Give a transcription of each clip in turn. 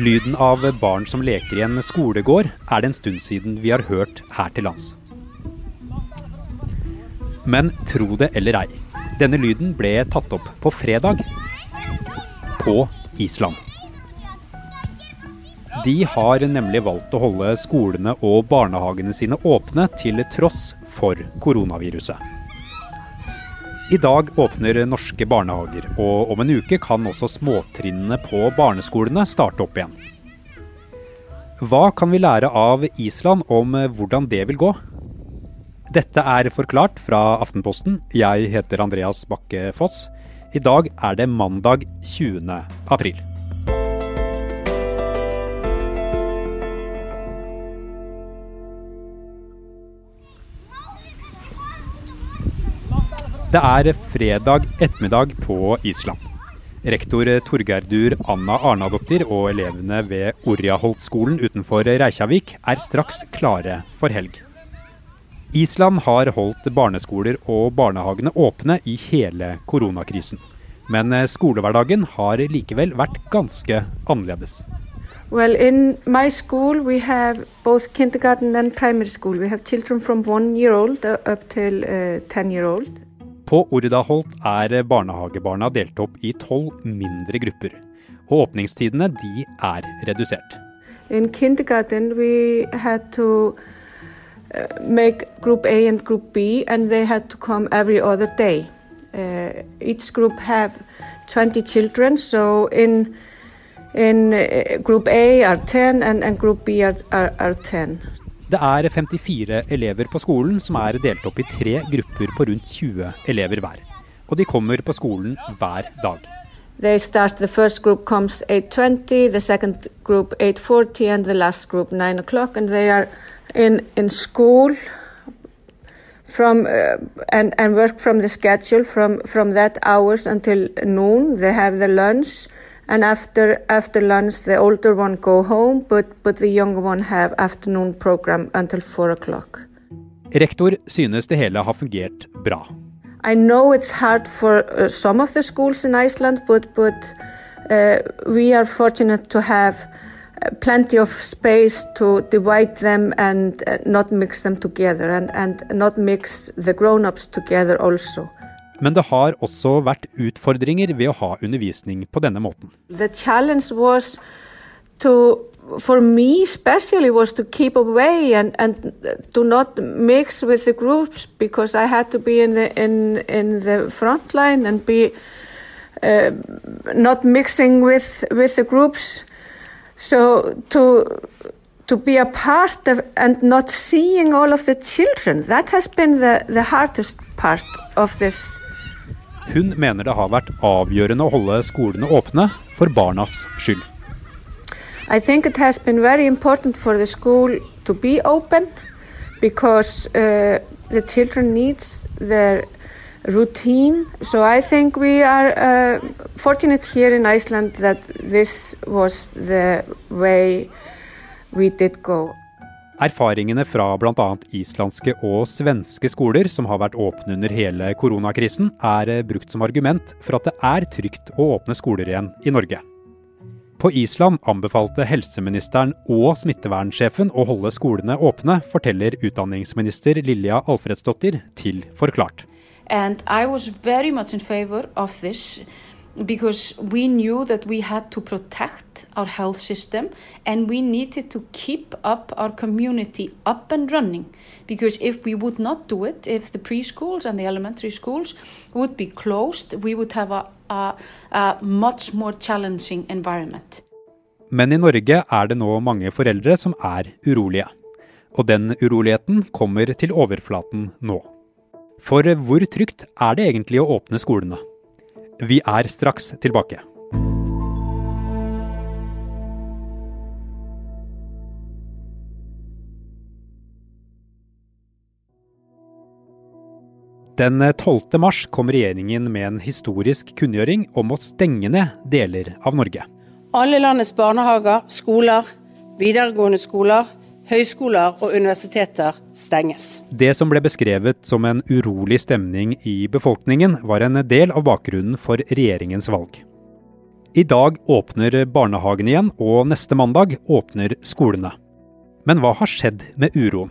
Lyden av barn som leker i en skolegård er det en stund siden vi har hørt her til lands. Men tro det eller ei, denne lyden ble tatt opp på fredag på Island. De har nemlig valgt å holde skolene og barnehagene sine åpne til tross for koronaviruset. I dag åpner norske barnehager, og om en uke kan også småtrinnene på barneskolene starte opp igjen. Hva kan vi lære av Island om hvordan det vil gå? Dette er forklart fra Aftenposten. Jeg heter Andreas Bakke Foss. I dag er det mandag 20. april. Det er fredag ettermiddag på Island. Rektor Torgerdur Anna Arnadottir og elevene ved Orjaholt-skolen utenfor Reykjavik er straks klare for helg. Island har holdt barneskoler og barnehagene åpne i hele koronakrisen. Men skolehverdagen har likevel vært ganske annerledes. Well, in my school, we have both kindergarten and primary school. We have children from one year old up till uh, 10 year old. På Ordaholt er barnehagebarna delt opp i tolv mindre grupper. Og åpningstidene de er redusert. In kindergarten, we had to uh, make group A and group B, and they had to come every other day. Uh, each group have 20 children, so in uh, group A are 10 and, and group B are, are, are 10. Det er 54 elever på skolen som er delt opp i tre grupper på rundt 20 elever hver. Og de kommer på skolen hver dag. They start, the first group comes 8.20, the second group 8.40 and the last group 9 o'clock and they are in, in school from, uh, and, and work from the schedule from, from that hours until noon. They have the lunch and after, after lunch the older one go home but, but the younger one have afternoon program until 4 o'clock. Rektor synes det hele har fungert bra. I know it's hard for uh, some of the schools in Iceland, but but uh, we are fortunate to have uh, plenty of space to divide them and uh, not mix them together, and, and not mix the grown-ups together also. Men det har også vært utfordringer ved å ha undervisning på denne måten. To for me especially was to keep away and, and to not mix with the groups because I had to be in the in in the front line and be uh, not mixing with with the groups. So to to be a part of and not seeing all of the children that has been the the hardest part of this. Hun mener det har vært avgjørende å holde skolene åpne for barnas skyld. I think it has been very important for the school to be open because uh, the children needs their routine. So I think we are uh, fortunate here in Iceland that this was the way we did go. Erfaringene fra bl.a. islandske og svenske skoler som har vært åpne under hele koronakrisen, er brukt som argument for at det er trygt å åpne skoler igjen i Norge. På Island anbefalte helseministeren og smittevernsjefen å holde skolene åpne, forteller utdanningsminister Lilja Alfredsdottir til Forklart. And I was very much in favor of this because we knew that we had to protect our health system and we needed to keep up our community up and running. Because if we would not do it, if the preschools and the elementary schools would be closed, we would have a, a, a much more challenging environment. Men i Norge er det nå mange foreldre som er urolige. Og den uroligheten kommer til overflaten nå. For hvor trygt er det egentlig å åpne skolene? Vi er straks tilbake. Den 12. mars kom regjeringen med en historisk kunngjøring om å stenge ned deler av Norge. Alle landets barnehager, skoler, videregående skoler, høyskoler og universiteter stenges. Det som ble beskrevet som en urolig stemning i befolkningen, var en del av bakgrunnen for regjeringens valg. I dag åpner barnehagen igjen, og neste mandag åpner skolene. Men hva har skjedd med uroen?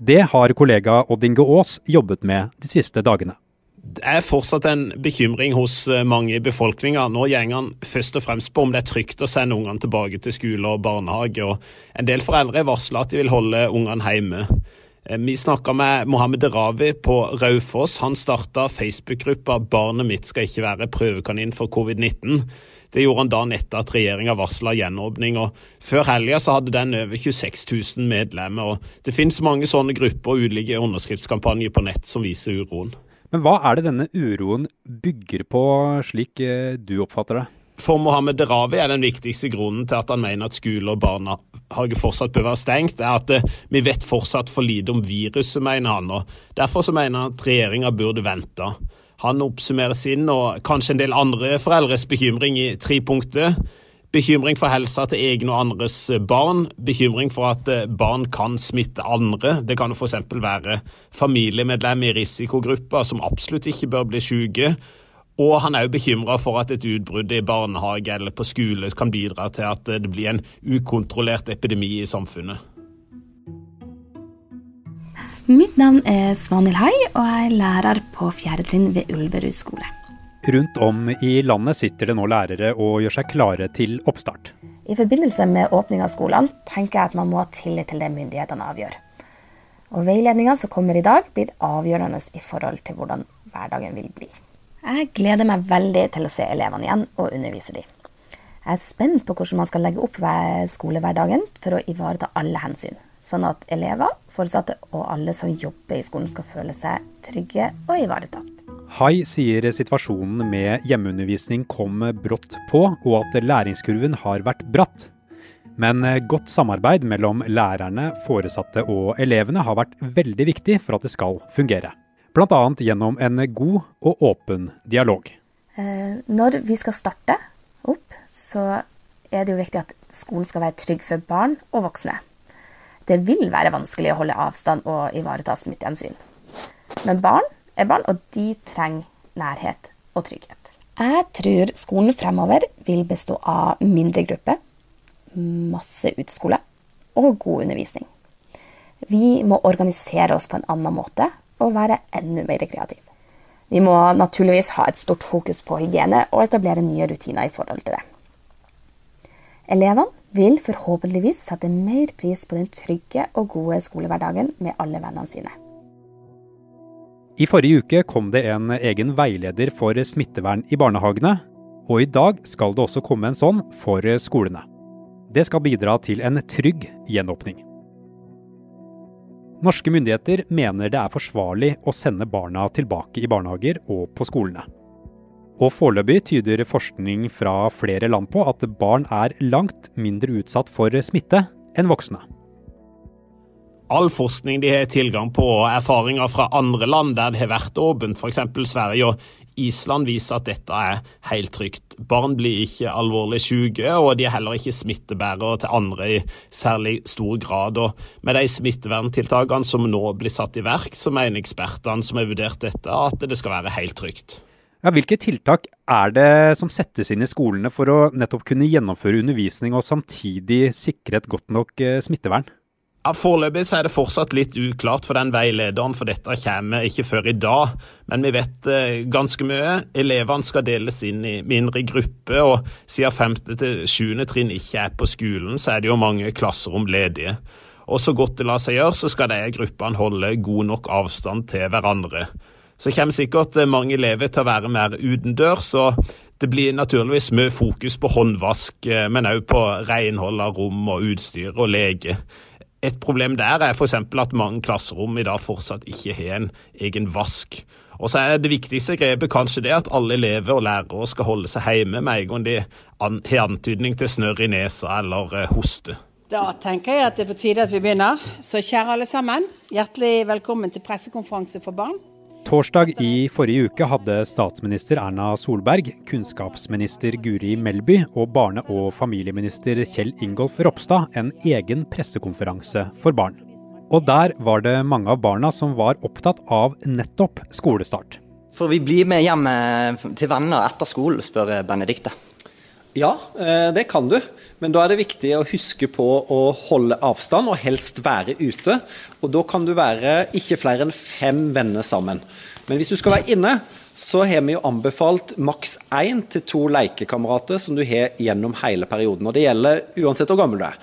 Det har kollega Odd Inge Aas jobbet med de siste dagene. Det er fortsatt en bekymring hos eh, mange i befolkninga. Nå går han først og fremst på om det er trygt å sende ungene tilbake til skole og barnehage. og En del foreldre varsler at de vil holde ungene hjemme. Eh, vi snakka med Mohammed Ravi på Raufoss. Han starta Facebook-gruppa 'Barnet mitt skal ikke være prøvekanin for covid-19'. Det gjorde han dagen etter at regjeringa varsla gjenåpning. og Før helga hadde den over 26 000 medlemmer. og Det finnes mange sånne grupper og ulike underskriftskampanjer på nett som viser uroen. Men hva er det denne uroen bygger på, slik eh, du oppfatter det? For Mohammed Derawi er den viktigste grunnen til at han mener at skole og barnehage fortsatt bør være stengt, er at eh, vi vet fortsatt for lite om viruset, mener han. og Derfor så mener han at regjeringa burde vente. Han oppsummerer sin og kanskje en del andre foreldres bekymring i tre punkter. Bekymring for helsa til egne og andres barn. Bekymring for at eh, barn kan smitte andre. Det kan f.eks. være familiemedlemmer i risikogrupper som absolutt ikke bør bli syke. Og han er jo bekymra for at et utbrudd i barnehage eller på skole kan bidra til at det blir en ukontrollert epidemi i samfunnet. Mitt navn er Svanhild Hai, og jeg er lærer på fjerde trinn ved Ulverud skole. Rundt om i landet sitter det nå lærere og gjør seg klare til oppstart. I forbindelse med åpning av skolene tenker jeg at man må ha tillit til det myndighetene avgjør. Og Veiledninga som kommer i dag, blir avgjørende i forhold til hvordan hverdagen vil bli. Jeg gleder meg veldig til å se elevene igjen og undervise dem. Jeg er spent på hvordan man skal legge opp skolehverdagen for å ivareta alle hensyn, sånn at elever, foresatte og alle som jobber i skolen skal føle seg trygge og ivaretatt. Hai sier situasjonen med hjemmeundervisning kom brått på, og at læringskurven har vært bratt. Men godt samarbeid mellom lærerne, foresatte og elevene har vært veldig viktig for at det skal fungere. Bl.a. gjennom en god og åpen dialog. Eh, når vi skal starte opp, så er det jo viktig at skolen skal være trygg for barn og voksne. Det vil være vanskelig å holde avstand og ivareta smittehensyn. Men barn barn, og de trenger nærhet og trygghet. Jeg tror skolen fremover vil bestå av mindre grupper, masse utskole og god undervisning. Vi må organisere oss på en annen måte og være enda mer kreative. Vi må naturligvis ha et stort fokus på hygiene og etablere nye rutiner i forhold til det. Elevene vil forhåpentligvis sette mer pris på den trygge og gode skolehverdagen med alle vennene sine. I forrige uke kom det en egen veileder for smittevern i barnehagene, og i dag skal det også komme en sånn for skolene. Det skal bidra til en trygg gjenåpning. Norske myndigheter mener det er forsvarlig å sende barna tilbake i barnehager og på skolene. Og foreløpig tyder forskning fra flere land på at barn er langt mindre utsatt for smitte enn voksne. All forskning de har tilgang på, og erfaringer fra andre land der det har vært åpent, f.eks. Sverige og Island viser at dette er helt trygt. Barn blir ikke alvorlig syke, og de er heller ikke smittebærere til andre i særlig stor grad. Og med de smitteverntiltakene som nå blir satt i verk, så mener ekspertene som har vurdert dette, at det skal være helt trygt. Ja, hvilke tiltak er det som settes inn i skolene for å nettopp kunne gjennomføre undervisning og samtidig sikre et godt nok eh, smittevern? Ja, Foreløpig er det fortsatt litt uklart, for den veilederen for dette kommer ikke før i dag. Men vi vet eh, ganske mye. Elevene skal deles inn i mindre grupper, og siden 5. til 7. trinn ikke er på skolen, så er det jo mange klasserom ledige. Og så godt det lar seg gjøre, så skal de gruppene holde god nok avstand til hverandre. Så kommer sikkert eh, mange elever til å være mer utendørs, og det blir naturligvis mye fokus på håndvask, eh, men òg på renhold av rom og utstyr og lege. Et problem der er f.eks. at mange klasserom i dag fortsatt ikke har en egen vask. Og så er det viktigste grepet kanskje det at alle elever og lærere skal holde seg hjemme med en gang de har antydning til snørr i nesa eller eh, hoste. Da tenker jeg at det er på tide at vi begynner. Så kjære alle sammen, hjertelig velkommen til pressekonferanse for barn. Torsdag i forrige uke hadde statsminister Erna Solberg, kunnskapsminister Guri Melby og barne- og familieminister Kjell Ingolf Ropstad en egen pressekonferanse for barn. Og der var det mange av barna som var opptatt av nettopp skolestart. For vi blir med hjem til venner etter skolen, spør Benedikte. Ja, eh, det kan du. Men da er det viktig å huske på å holde avstand, og helst være ute. Og da kan du være ikke flere enn fem venner sammen. Men hvis du skal være inne, så har vi jo anbefalt maks én til to lekekamerater som du har gjennom hele perioden. Og det gjelder uansett hvor gammel du er.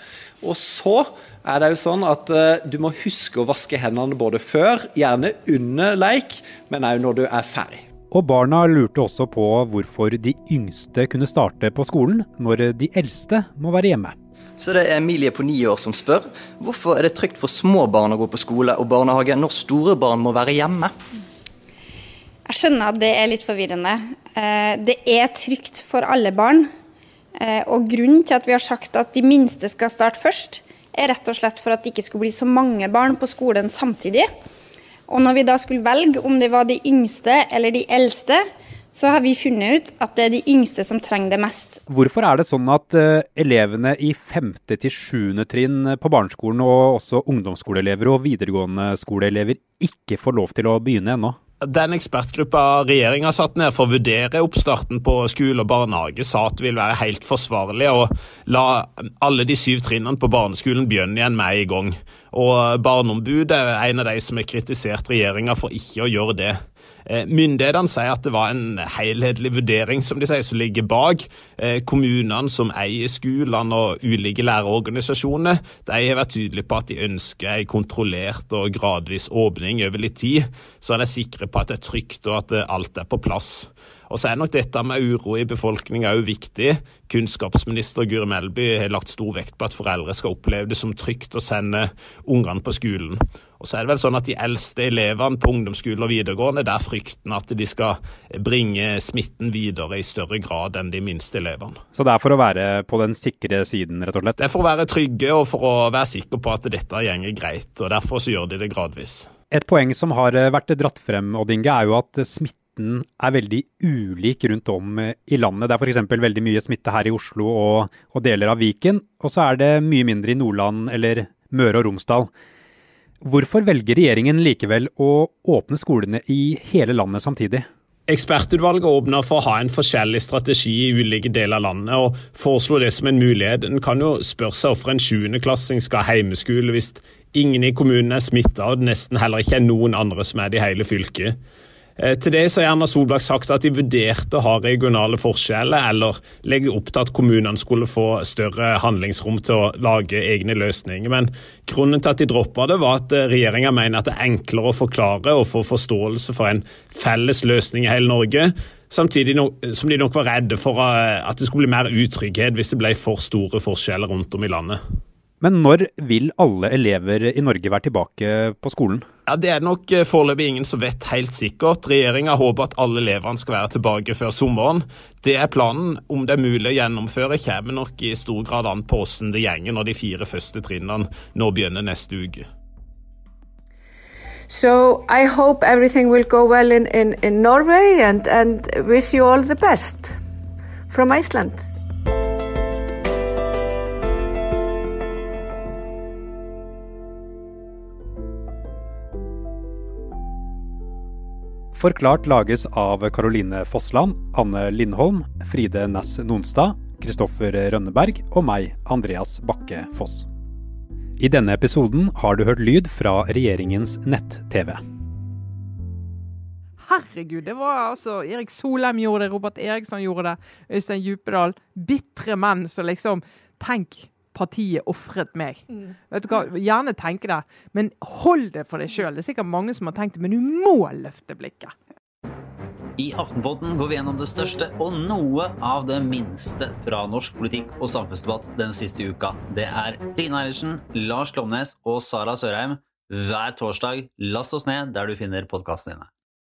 Og så er det jo sånn at uh, du må huske å vaske hendene både før, gjerne under leik, men òg når du er ferdig. Og barna lurte også på hvorfor de yngste kunne starte på skolen, når de eldste må være hjemme. Så det er Emilie på ni år som spør hvorfor er det trygt for små barn å gå på skole og barnehage når store barn må være hjemme. Jeg skjønner at det er litt forvirrende. Eh, det er trygt for alle barn. Eh, og grunnen til at vi har sagt at de minste skal starte først, er rett og slett for at det ikke skulle bli så mange barn på skolen samtidig. Og når vi da skulle velge om det var de yngste eller de eldste, så har vi funnet ut at det er de yngste som trenger det mest. Hvorfor er det sånn at uh, elevene i 5. til 7. trinn på barneskolen og også ungdomsskoleelever og videregående skoleelever ikke får lov til å begynne ennå? Den ekspertgruppa regjeringa satt ned for å vurdere oppstarten på skole og barnehage, sa at det vil være helt forsvarlig å la alle de syv trinnene på barneskolen begynne igjen med en gang. Og Barneombudet er en av de som har kritisert regjeringa for ikke å gjøre det. Eh, myndighetene sier at det var en helhetlig vurdering som de sier, som ligger bak. Eh, kommunene som eier skolene og ulike lærerorganisasjoner de har vært tydelige på at de ønsker en kontrollert og gradvis åpning over litt tid, så er de sikre på at det er trygt og at alt er på plass. Og så er nok dette med uro i befolkninga òg viktig. Kunnskapsminister Guri Melby har lagt stor vekt på at foreldre skal oppleve det som trygt å sende ungene på skolen. Og så er det vel sånn at De eldste elevene på ungdomsskole og videregående, der frykten at de skal bringe smitten videre i større grad enn de minste elevene. Så det er for å være på den sikre siden, rett og slett? Det er for å være trygge og for å være sikre på at dette gjenger greit. og Derfor så gjør de det gradvis. Et poeng som har vært dratt frem, Oddinge, er jo at smitten smitten er veldig ulik rundt om i landet. Det er f.eks. veldig mye smitte her i Oslo og, og, deler av Viken, og så er det mye mindre i Nordland eller Møre og Romsdal. Hvorfor velger regjeringen likevel å åpne skolene i hele landet samtidig? Ekspertutvalget åpner for å ha en forskjellig strategi i ulike deler av landet, og foreslo det som en mulighet. En kan jo spørre seg hvorfor en sjuendeklassing skal ha heimeskole hvis ingen i kommunen er smitta, og det nesten heller ikke er noen andre som er det i hele fylket. Eh, til det så har Erna Solberg sagt at de vurderte å ha regionale forskjeller, eller legge opp til at kommunene skulle få større handlingsrom til å lage egne løsninger. Men grunnen til at de droppa det, var at eh, regjeringa mener at det er enklere å forklare og få forståelse for en felles løsning i hele Norge. Samtidig som de nok var redde for eh, at det skulle bli mer utrygghet hvis det ble for store forskjeller rundt om i landet. Men når vil alle elever i Norge være tilbake på skolen? Ja, Det er nok eh, foreløpig ingen som vet helt sikkert. Regjeringa håper at alle elevene skal være tilbake før sommeren. Det er planen. Om det er mulig å gjennomføre, kommer nok i stor grad an på hvordan det gjenger når de fire første trinnene nå begynner neste uke. So I hope everything will go well in, in, in Norway and, and wish you all the best from Iceland. Forklart lages av Caroline Fossland, Anne Lindholm, Fride Næss Nonstad, Kristoffer Rønneberg og meg, Andreas Bakke Foss. I denne episoden har du hørt lyd fra regjeringens nett-TV. Herregud, det var altså Erik Solheim gjorde det, Robert Eriksson gjorde det, Øystein Djupedal. Bitre menn som liksom Tenk partiet ofret meg. Mm. Vet du hva, Gjerne tenke det, men hold det for deg sjøl. Det er sikkert mange som har tenkt det, men du må løfte blikket. I Aftenpodden går vi gjennom det største og noe av det minste fra norsk politikk og samfunnsdebatt den siste uka. Det er Trine Eilertsen, Lars Klomnes og Sara Sørheim hver torsdag. Last oss ned der du finner podkastene dine.